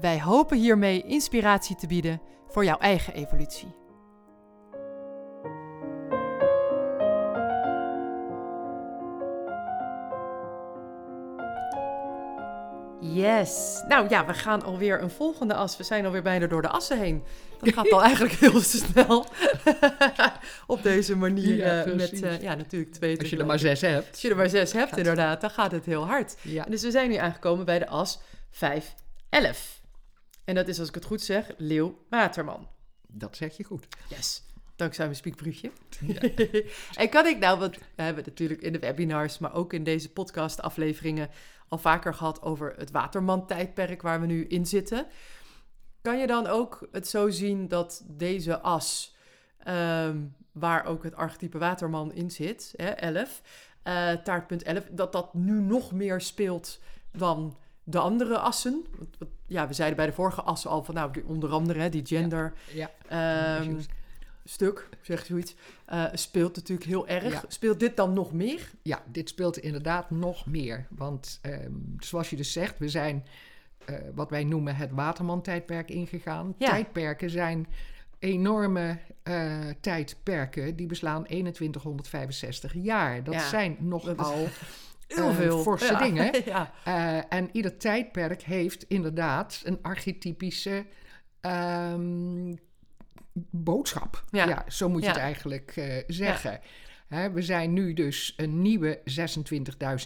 Wij hopen hiermee inspiratie te bieden voor jouw eigen evolutie. Yes. Nou ja, we gaan alweer een volgende as. We zijn alweer bijna door de assen heen. Dat gaat al eigenlijk heel snel. Op deze manier. Ja, eh, met eh, ja, natuurlijk twee. Als je er maar zes hebt. Als je er maar zes hebt, Gaat- inderdaad, dan gaat het heel hard. Ja. En dus we zijn nu aangekomen bij de as 5, 11. En dat is, als ik het goed zeg, Leeuw Waterman. Dat zeg je goed. Yes. Dankzij mijn spiekbriefje. en kan ik nou, want we hebben het natuurlijk in de webinars, maar ook in deze podcast-afleveringen al vaker gehad over het Waterman-tijdperk waar we nu in zitten. Kan je dan ook het zo zien dat deze as, ehm, waar ook het archetype Waterman in zit, hè, 11, eh, taartpunt 11, dat dat nu nog meer speelt dan de andere assen? Ja, we zeiden bij de vorige assen al van, nou, die- onder andere hè, die gender Ja. ehm, stuk, zeg zoiets, eh, speelt natuurlijk heel erg. Ja. Speelt dit dan nog meer? ja, dit speelt inderdaad nog meer. Want ehm, zoals je dus zegt, we zijn eh, wat wij noemen het Waterman-tijdperk ingegaan. Ja. Tijdperken zijn enorme eh, tijdperken. Die beslaan 2165 jaar. Dat Ja, zijn nogal Heel eh, veel. forse Ja. dingen. ja. Eh, en ieder tijdperk heeft inderdaad een archetypische ehm, boodschap. Ja. Ja. zo moet je het eigenlijk eh, zeggen. Hè, we zijn nu dus een nieuwe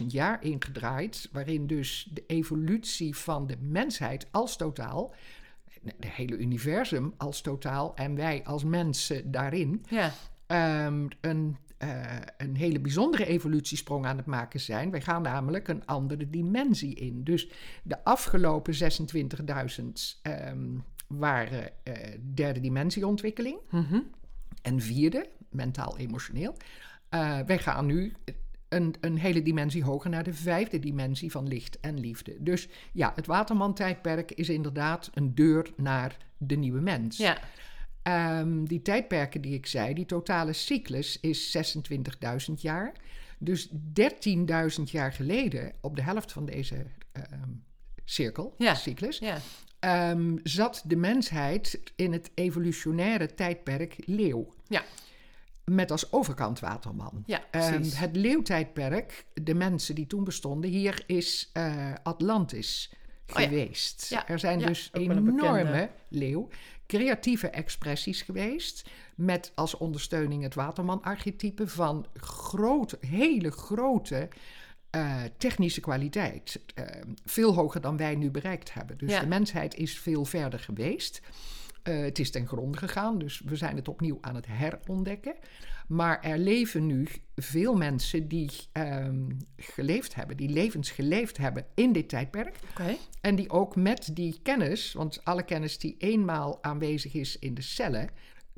26.000 jaar ingedraaid, waarin dus de evolutie van de mensheid als totaal, de hele universum als totaal en wij als mensen daarin, ja. ehm, een, eh, een hele bijzondere evolutiesprong aan het maken zijn. Wij gaan namelijk een andere dimensie in. Dus de afgelopen 26.000 ehm, waren eh, derde dimensieontwikkeling Mhm. en vierde, mentaal-emotioneel. Eh, wij gaan nu een, een hele dimensie hoger naar de vijfde dimensie van licht en liefde. Dus ja, het Waterman-tijdperk is inderdaad een deur naar de nieuwe mens. ja. Ehm, die tijdperken die ik zei, die totale cyclus is 26.000 jaar. Dus 13.000 jaar geleden, op de helft van deze ehm, cirkel, Ja. cyclus, ja. ehm, zat de mensheid in het evolutionaire tijdperk leeuw. Ja. Met als overkant waterman. Ja, het leeuwtijdperk, de mensen die toen bestonden, hier is eh, Atlantis. Geweest. Ja, Er zijn dus enorme leeuw, creatieve expressies geweest. Met als ondersteuning het Waterman-archetype van grote, hele grote eh, technische kwaliteit. Eh, veel hoger dan wij nu bereikt hebben. Dus Ja. de mensheid is veel verder geweest. Eh, het is ten gronde gegaan, dus we zijn het opnieuw aan het herontdekken. Maar er leven nu veel mensen die ehm, geleefd hebben, die levens geleefd hebben in dit tijdperk. En die ook met die kennis, want alle kennis die eenmaal aanwezig is in de cellen,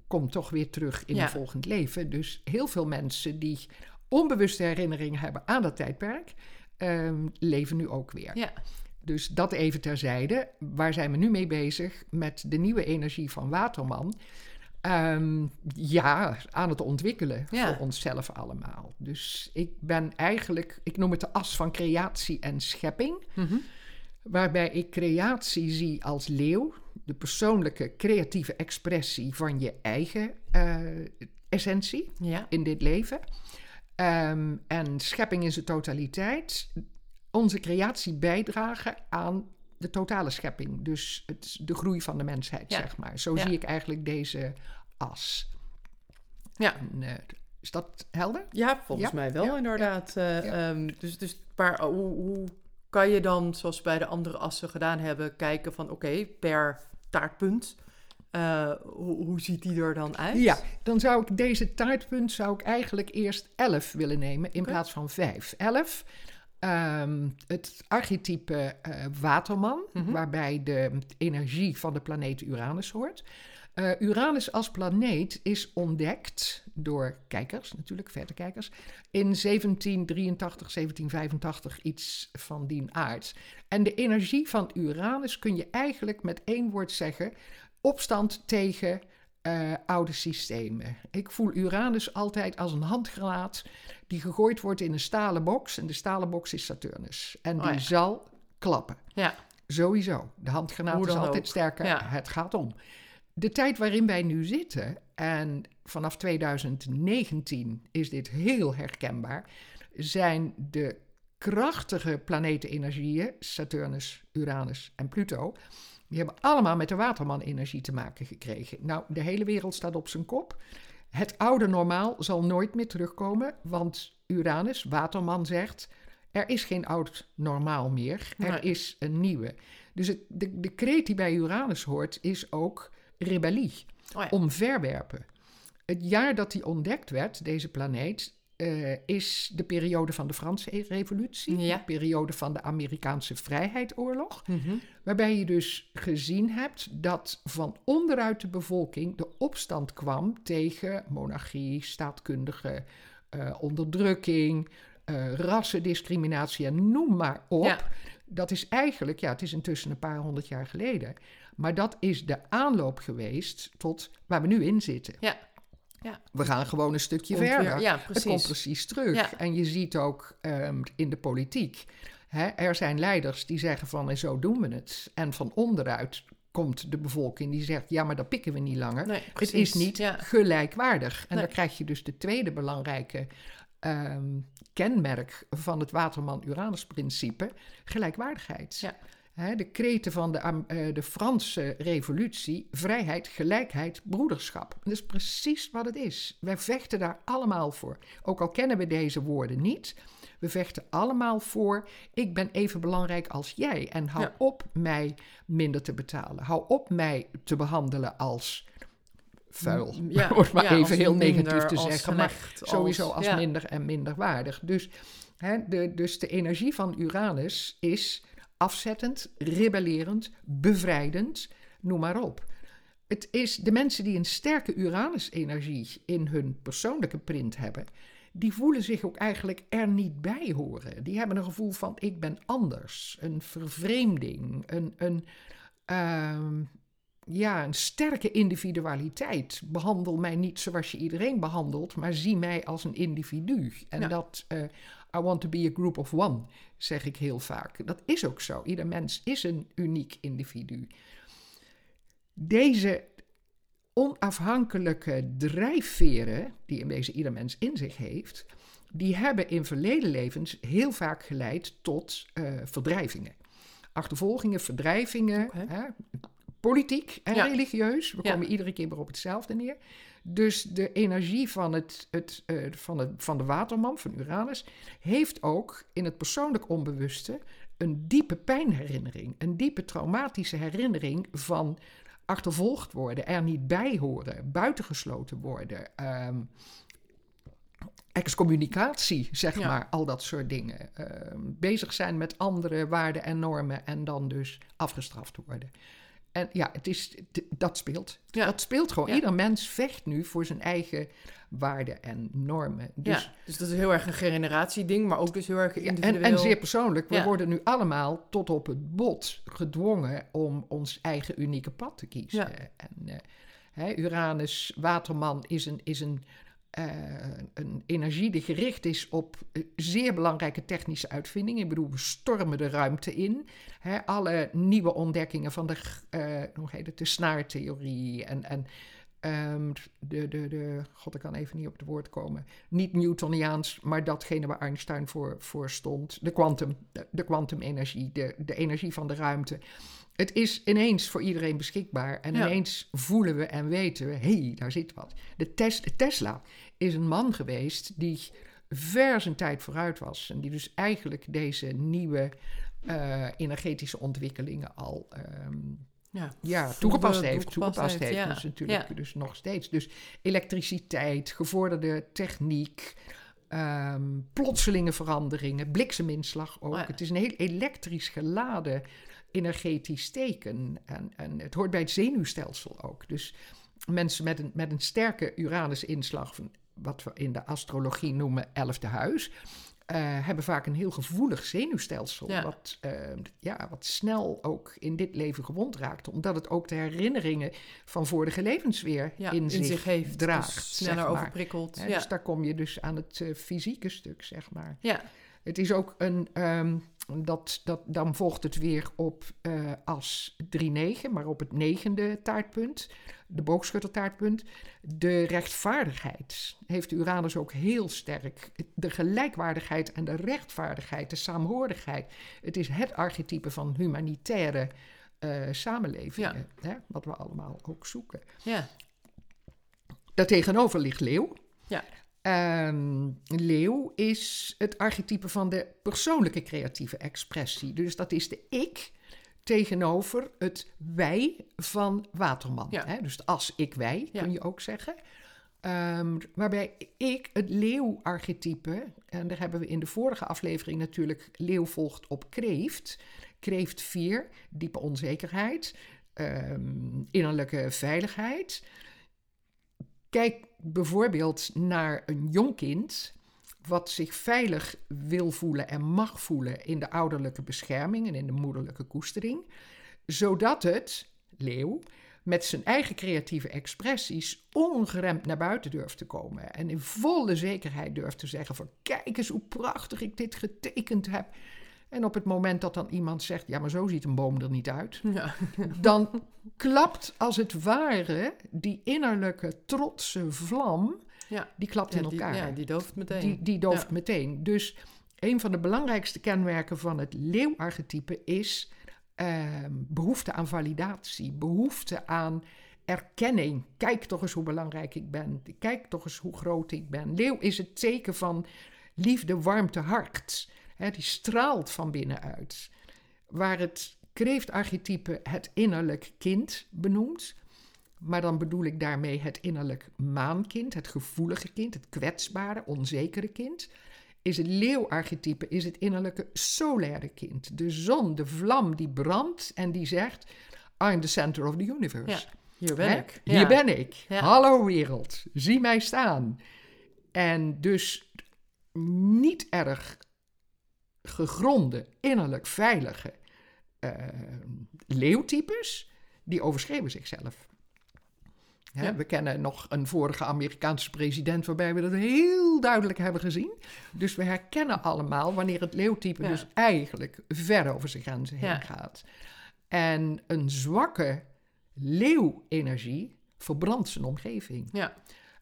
komt toch weer terug in Ja. een volgend leven. Dus heel veel mensen die onbewuste herinneringen hebben aan dat tijdperk, ehm, leven nu ook weer. Ja. Dus dat even terzijde. Waar zijn we nu mee bezig? Met de nieuwe energie van Waterman. Ehm, ja, aan het ontwikkelen Ja. voor onszelf allemaal. Dus ik ben eigenlijk, ik noem het de as van creatie en schepping. Mhm. Waarbij ik creatie zie als leeuw, de persoonlijke creatieve expressie van je eigen eh, essentie Ja. in dit leven. Ehm, en schepping in zijn totaliteit. Onze creatie bijdragen aan de totale schepping. Dus het, de groei van de mensheid, Ja. zeg maar. Zo Ja. zie ik eigenlijk deze as. Ja. En, eh, is dat helder? Ja, volgens Ja, mij wel inderdaad. eh, ehm, dus, dus maar hoe, hoe kan je dan, zoals bij de andere assen gedaan hebben, kijken van oké, per taartpunt, eh, hoe, hoe ziet die er dan uit? Ja, dan zou ik deze taartpunt zou ik eigenlijk eerst 11 willen nemen in plaats van 5. 11 ehm, het archetype eh, waterman, Mhm. waarbij de energie van de planeet Uranus hoort. Eh, Uranus als planeet is ontdekt door kijkers, natuurlijk, verrekijkers, in 1783, 1785, iets van die aard. En de energie van Uranus kun je eigenlijk met één woord zeggen: opstand tegen eh, oude systemen. Ik voel Uranus altijd als een handgranaat die gegooid wordt in een stalen box. En de stalen box is Saturnus. En die Oh ja. zal klappen. Ja. Sowieso. De handgranaat is altijd ook. sterker. Ja. Het gaat om. De tijd waarin wij nu zitten, en vanaf 2019 is dit heel herkenbaar, zijn de krachtige planetenenergieën, Saturnus, Uranus en Pluto, die hebben allemaal met de waterman-energie te maken gekregen. Nou, de hele wereld staat op zijn kop. Het oude normaal zal nooit meer terugkomen, want Uranus, waterman, zegt: er is geen oud normaal meer, er Nee. is een nieuwe. Dus het, de, de kreet die bij Uranus hoort, is ook rebellie, Oh ja. omverwerpen. Het jaar dat die ontdekt werd, deze planeet, eh, is de periode van de Franse Revolutie, Ja. de periode van de Amerikaanse Vrijheidsoorlog. Mhm. Waarbij je dus gezien hebt dat van onderuit de bevolking de opstand kwam tegen monarchie, staatkundige eh, onderdrukking, eh, rassendiscriminatie en noem maar op. Ja. Dat is eigenlijk, ja, het is intussen een paar honderd jaar geleden. Maar dat is de aanloop geweest tot waar we nu in zitten. Ja. Ja. We gaan gewoon een stukje Komt weer- verder. ja, Het komt precies. precies terug. Ja. En je ziet ook ehm, in de politiek. Hè, er zijn leiders die zeggen van en zo doen we het. En van onderuit komt de bevolking die zegt ja, maar dat pikken we niet langer. Nee, het precies. is niet Ja. gelijkwaardig. En Nee. dan krijg je dus de tweede belangrijke ehm, kenmerk van het Waterman-Uranus-principe: gelijkwaardigheid. Ja. Hè, de kreten van de, eh, de Franse revolutie: vrijheid, gelijkheid, broederschap. Dat is precies wat het is. Wij vechten daar allemaal voor. Ook al kennen we deze woorden niet. We vechten allemaal voor. Ik ben even belangrijk als jij. En hou Ja. op mij minder te betalen. Hou op mij te behandelen als vuil. Ja, Om het maar ja, even heel negatief te zeggen. Maar sowieso als ja. minder en minder waardig. Dus, hè, de, dus de energie van Uranus is afzettend, rebellerend, bevrijdend, noem maar op. Het is de mensen die een sterke Uranus-energie in hun persoonlijke print hebben, die voelen zich ook eigenlijk er niet bij horen. Die hebben een gevoel van ik ben anders, een vervreemding, een, een, ehm, ja, een sterke individualiteit. Behandel mij niet zoals je iedereen behandelt, maar zie mij als een individu. En dat, eh, I want to be a group of one, zeg ik heel vaak. Dat is ook zo. Ieder mens is een uniek individu. Deze onafhankelijke drijfveren, die in deze ieder mens in zich heeft, die hebben in verleden levens heel vaak geleid tot eh, verdrijvingen. Achtervolgingen, verdrijvingen, hè, politiek en Ja. religieus. We Ja. komen iedere keer weer op hetzelfde neer. Dus de energie van, het, het, eh, van, het, van de waterman, van Uranus, heeft ook in het persoonlijk onbewuste een diepe pijnherinnering. Een diepe traumatische herinnering van achtervolgd worden, er niet bij horen, buitengesloten worden. ehm, excommunicatie, zeg Ja. maar, al dat soort dingen. Ehm, bezig zijn met andere waarden en normen en dan dus afgestraft worden. En ja, het is, dat speelt. Ja. Dat speelt gewoon. Ja. Ieder mens vecht nu voor zijn eigen waarden en normen. Dus, ja, dus dat is heel erg een generatieding, maar ook dus heel erg individueel. en, en zeer persoonlijk, we worden nu allemaal tot op het bot gedwongen om ons eigen unieke pad te kiezen. En, eh, Uranus, Waterman, is een, is een, eh, een energie die gericht is op eh, zeer belangrijke technische uitvindingen. Ik bedoel, we stormen de ruimte in. Hè, alle nieuwe ontdekkingen van de, eh, hoe heet het, de snaartheorie en, en ehm, de, de, de, god, ik kan even niet op het woord komen. Niet Newtoniaans, maar datgene waar Einstein voor, voor stond. De quantum, de, de kwantumenergie, de, de energie van de ruimte. Het is ineens voor iedereen beschikbaar. En Ja. ineens voelen we en weten we, hé, hey, daar zit wat. De Tes- Tesla is een man geweest die ver zijn tijd vooruit was. En die dus eigenlijk deze nieuwe eh, energetische ontwikkelingen al ehm, ja, toegepast heeft. Toegepast, heeft, ja. dus natuurlijk Ja. dus nog steeds. Dus elektriciteit, gevorderde techniek, ehm, plotselinge veranderingen, blikseminslag ook. Oh. Het is een heel elektrisch geladen energetisch teken. En, en het hoort bij het zenuwstelsel ook. Dus mensen met een, met een sterke Uranus-inslag, van wat we in de astrologie noemen elfde huis, eh, hebben vaak een heel gevoelig zenuwstelsel. Ja. Wat, eh, ja, wat snel ook in dit leven gewond raakt. Omdat het ook de herinneringen van vorige levens weer Ja, in, zich, heeft. draagt. dus zeg sneller maar. overprikkeld. Ja. Dus daar kom je dus aan het eh, fysieke stuk, zeg maar. ja. Het is ook een, ehm, dat, dat, dan volgt het weer op eh, as 3-9, maar op het negende taartpunt, de boogschuttertaartpunt. De rechtvaardigheid heeft Uranus ook heel sterk. De gelijkwaardigheid en de rechtvaardigheid, de saamhorigheid. Het is het archetype van humanitaire eh, samenlevingen, hè, wat we allemaal ook zoeken. ja. Daartegenover ligt leeuw. Ja. Ehm, leeuw is het archetype van de persoonlijke creatieve expressie. Dus dat is de ik tegenover het wij van Waterman. Ja. Hè? Dus de as ik wij, Ja. kun je ook zeggen. Ehm, waarbij ik het leeuw-archetype, en daar hebben we in de vorige aflevering natuurlijk leeuw volgt op kreeft. Kreeft 4, diepe onzekerheid, ehm, innerlijke veiligheid. Kijk bijvoorbeeld naar een jong kind wat zich veilig wil voelen en mag voelen in de ouderlijke bescherming en in de moederlijke koestering, zodat het, leeuw, met zijn eigen creatieve expressies ongeremd naar buiten durft te komen en in volle zekerheid durft te zeggen van kijk eens hoe prachtig ik dit getekend heb. En op het moment dat dan iemand zegt, ja maar zo ziet een boom er niet uit, ja. dan klapt als het ware die innerlijke trotse vlam, ja. die klapt Ja, in die, elkaar. ja, die dooft meteen. Die, die dooft meteen. Dus een van de belangrijkste kenmerken van het leeuwarchetype is ehm, behoefte aan validatie, behoefte aan erkenning. Kijk toch eens hoe belangrijk ik ben. Kijk toch eens hoe groot ik ben. Leeuw is het teken van liefde, warmte, hart. Hè, die straalt van binnenuit. Waar het kreeftarchetype het innerlijk kind benoemt. Maar dan bedoel ik daarmee het innerlijk maankind, het gevoelige kind, het kwetsbare, onzekere kind. Is het leeuwarchetype, is het innerlijke solaire kind. De zon, de vlam die brandt en die zegt: I'm the center of the universe. Ja, hier ben Hè? ik. Hier Ja. ben ik. Ja. Hallo wereld, zie mij staan. En dus niet erg gegronde, innerlijk veilige eh, leeuwtypes, die overschreven zichzelf. Hè, Ja. We kennen nog een vorige Amerikaanse president waarbij we dat heel duidelijk hebben gezien. Dus we herkennen allemaal wanneer het leeuwtype Ja. dus eigenlijk ver over zijn grenzen heen Ja. gaat. En een zwakke leeuwenergie verbrandt zijn omgeving. Ja.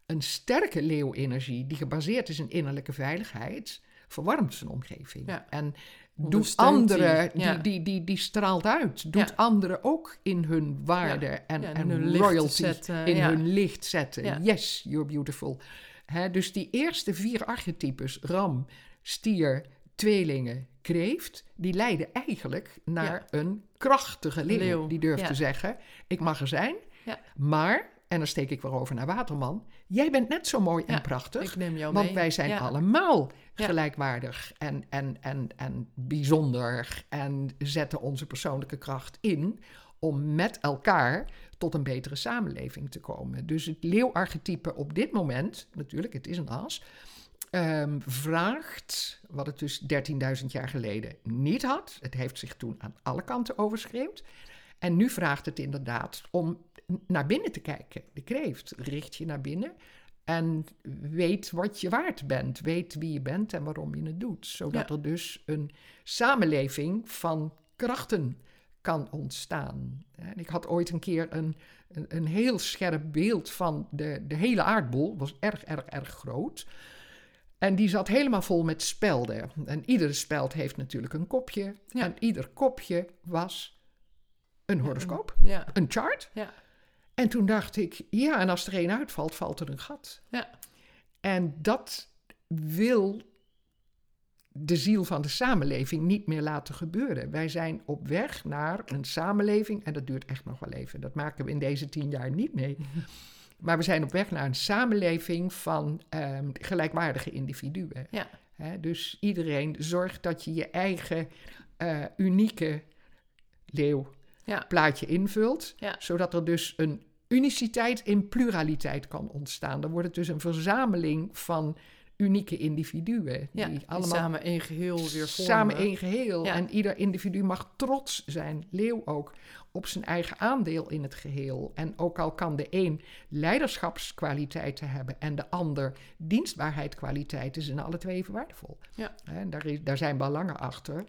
Een sterke leeuwenergie die gebaseerd is in innerlijke veiligheid, verwarmt zijn omgeving. Ja. En doet anderen, die, ja. die, die, die, die straalt uit. Doet Ja. anderen ook in hun waarde en, en hun royalty zetten, in hun licht zetten. Yes, you're beautiful. Hè, dus die eerste vier archetypes, ram, stier, tweelingen, kreeft, die leiden eigenlijk naar een krachtige leeuw. Die durft te zeggen, ik mag er zijn, maar, en dan steek ik weer over naar Waterman, jij bent net zo mooi en Ja, prachtig. Ik neem jou Want mee. wij zijn Ja. allemaal gelijkwaardig en, en, en, en bijzonder en zetten onze persoonlijke kracht in om met elkaar tot een betere samenleving te komen. Dus het leeuwarchetype op dit moment, natuurlijk, het is een as, ehm, vraagt, wat het dus 13.000 jaar geleden niet had, het heeft zich toen aan alle kanten overschreeuwd, en nu vraagt het inderdaad om naar binnen te kijken. De kreeft richt je naar binnen en weet wat je waard bent. Weet wie je bent en waarom je het doet. Zodat Ja. er dus een samenleving van krachten kan ontstaan. En ik had ooit een keer een, een, een heel scherp beeld van de, de hele aardbol. was erg, erg, erg groot. En die zat helemaal vol met spelden. En iedere speld heeft natuurlijk een kopje. Ja. En ieder kopje was een horoscoop, Ja. een chart. Ja. En toen dacht ik, ja, en als er één uitvalt, valt er een gat. Ja. En dat wil de ziel van de samenleving niet meer laten gebeuren. Wij zijn op weg naar een samenleving, en dat duurt echt nog wel even. Dat maken we in deze tien jaar niet mee. Maar we zijn op weg naar een samenleving van ehm, gelijkwaardige individuen. Ja. Dus iedereen zorgt dat je je eigen eh, unieke leeuwplaatje Ja. invult. Ja. Zodat er dus een uniciteit in pluraliteit kan ontstaan. Dan wordt het dus een verzameling van unieke individuen. Ja, die die allemaal samen één geheel weer vormen. samen één geheel. Ja. En ieder individu mag trots zijn, leeuw ook, op zijn eigen aandeel in het geheel. En ook al kan de een leiderschapskwaliteiten hebben en de ander dienstbaarheidskwaliteiten, zijn alle twee even waardevol. Ja. En daar, is, daar zijn belangen achter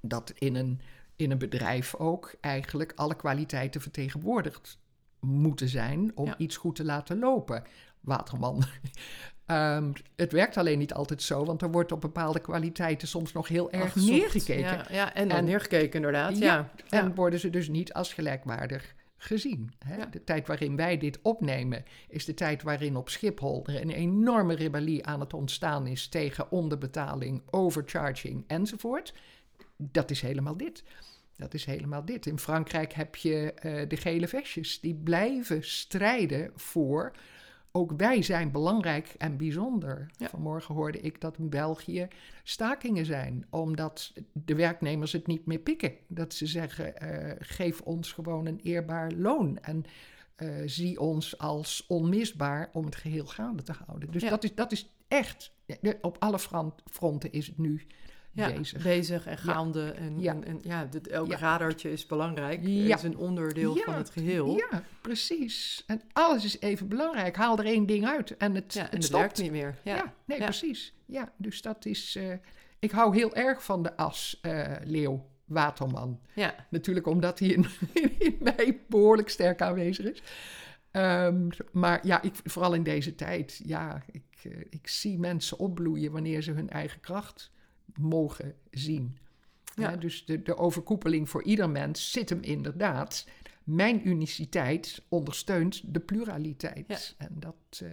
dat in een, in een bedrijf ook eigenlijk alle kwaliteiten vertegenwoordigd moeten zijn om Ja. iets goed te laten lopen. Waterman. Ehm, het werkt alleen niet altijd zo, want er wordt op bepaalde kwaliteiten soms nog heel erg Afgezocht. neergekeken. Ja, ja, en neergekeken inderdaad. Ja. En worden ze dus niet als gelijkwaardig gezien. Hè? De tijd waarin wij dit opnemen is de tijd waarin op Schiphol er een enorme rebellie aan het ontstaan is tegen onderbetaling, overcharging enzovoort. Dat is helemaal dit. Dat is helemaal dit. In Frankrijk heb je eh, de gele vestjes die blijven strijden voor. Ook wij zijn belangrijk en bijzonder. Ja. Vanmorgen hoorde ik dat in België stakingen zijn, omdat de werknemers het niet meer pikken. Dat ze zeggen: eh, geef ons gewoon een eerbaar loon en eh, zie ons als onmisbaar om het geheel gaande te houden. Dus Ja. dat, is, dat is echt, op alle fron- fronten is het nu Ja, bezig. bezig en gaande. En, Ja. en, en ja, dit, elk Ja. radartje is belangrijk. Ja. Het is een onderdeel van het geheel. Ja, precies. En alles is even belangrijk. Haal er één ding uit en het, en het het stopt. werkt niet meer. Ja. Nee, precies. Ja, dus dat is... eh, ik hou heel erg van de as eh, Leeuw Waterman. Ja. Natuurlijk omdat hij in, in mij behoorlijk sterk aanwezig is. Ehm, maar ja, ik, vooral in deze tijd, ja, ik, eh, ik zie mensen opbloeien wanneer ze hun eigen kracht mogen zien. Ja. Dus de, de overkoepeling voor ieder mens zit hem inderdaad. Mijn uniciteit ondersteunt de pluraliteit. En dat, eh,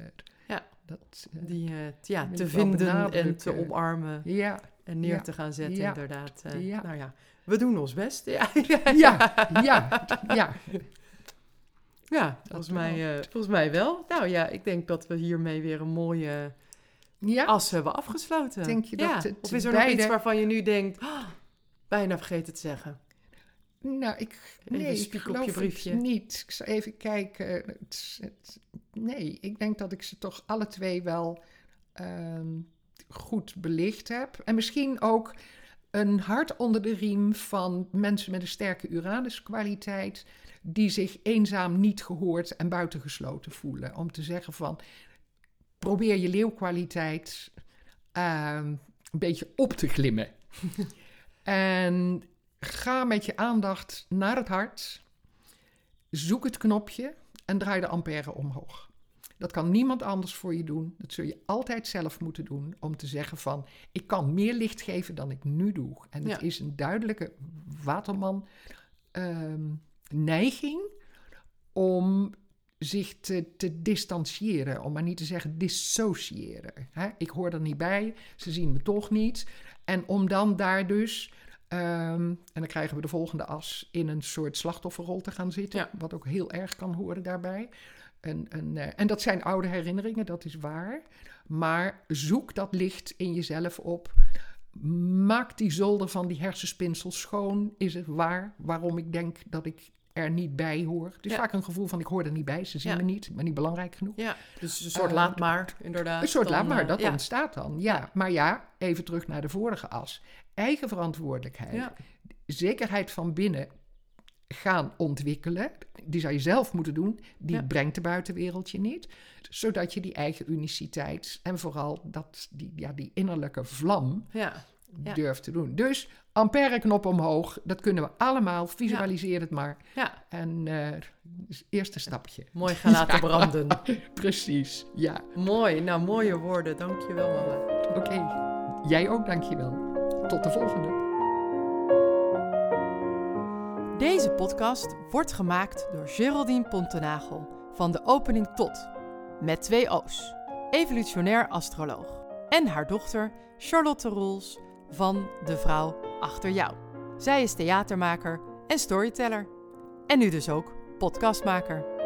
Ja. dat eh, Die eh, ja, te vinden en te omarmen ja, en neer te gaan zetten, inderdaad. Nou ja, we doen ons best. Ja, ja, ja, ja. ja volgens, mij, volgens mij wel. Nou ja, ik denk dat we hiermee weer een mooie Ja, as hebben afgesloten. Denk je dat ja. het Of is er nog iets waarvan je nu denkt, "Ah, bijna vergeten te zeggen? nou, ik, nee, ik geloof je briefje. het niet. Ik zal even kijken. Het, het- nee, ik denk dat ik ze toch alle twee wel ehm, goed belicht heb. En misschien ook een hart onder de riem van mensen met een sterke Uranus-kwaliteit... die zich eenzaam, niet gehoord en buitengesloten voelen. Om te zeggen van, probeer je leeuwkwaliteit ehm, een beetje op te glimmen. en ga met je aandacht naar het hart. Zoek het knopje en draai de ampère omhoog. Dat kan niemand anders voor je doen. Dat zul je altijd zelf moeten doen om te zeggen van... ik kan meer licht geven dan ik nu doe. En het Ja. is een duidelijke waterman ehm, neiging om zich te, te distancieren. Om maar niet te zeggen dissociëren. Hè? Ik hoor er niet bij, ze zien me toch niet. En om dan daar dus... ehm, en dan krijgen we de volgende as in een soort slachtofferrol te gaan zitten. Ja. Wat ook heel erg kan horen daarbij. En, en, eh, en dat zijn oude herinneringen, dat is waar. Maar zoek dat licht in jezelf op. Maak die zolder van die hersenspinsel schoon. Is het waar waarom ik denk dat ik er niet bij hoor? Het is Ja. vaak een gevoel van ik hoor er niet bij. Ze zien Ja. me niet, ben niet belangrijk genoeg. Ja, dus een soort Eh, laat maar, inderdaad. Een soort Dan, laat maar, eh, dat ja. ontstaat dan. Ja. maar ja, even terug naar de vorige as. Eigen verantwoordelijkheid, Ja. zekerheid van binnen gaan ontwikkelen. Die zou je zelf moeten doen. Die brengt de buitenwereld je niet. Zodat je die eigen uniciteit en vooral dat, die, ja, die innerlijke vlam Ja, Ja. durft te doen. Dus ampère-knop omhoog, dat kunnen we allemaal. Visualiseer het maar. ja, En eh, dus eerste stapje. mooi gaan laten Ja. branden. Precies, ja. Mooi, nou mooie woorden, dankjewel mama. Oké, jij ook dankjewel. Tot de volgende. Deze podcast wordt gemaakt door Geraldine Pontenagel van de opening tot, met twee O's, evolutionair astroloog, en haar dochter Charlotte Roels van De Vrouw Achter Jou. Zij is theatermaker en storyteller. En nu dus ook podcastmaker.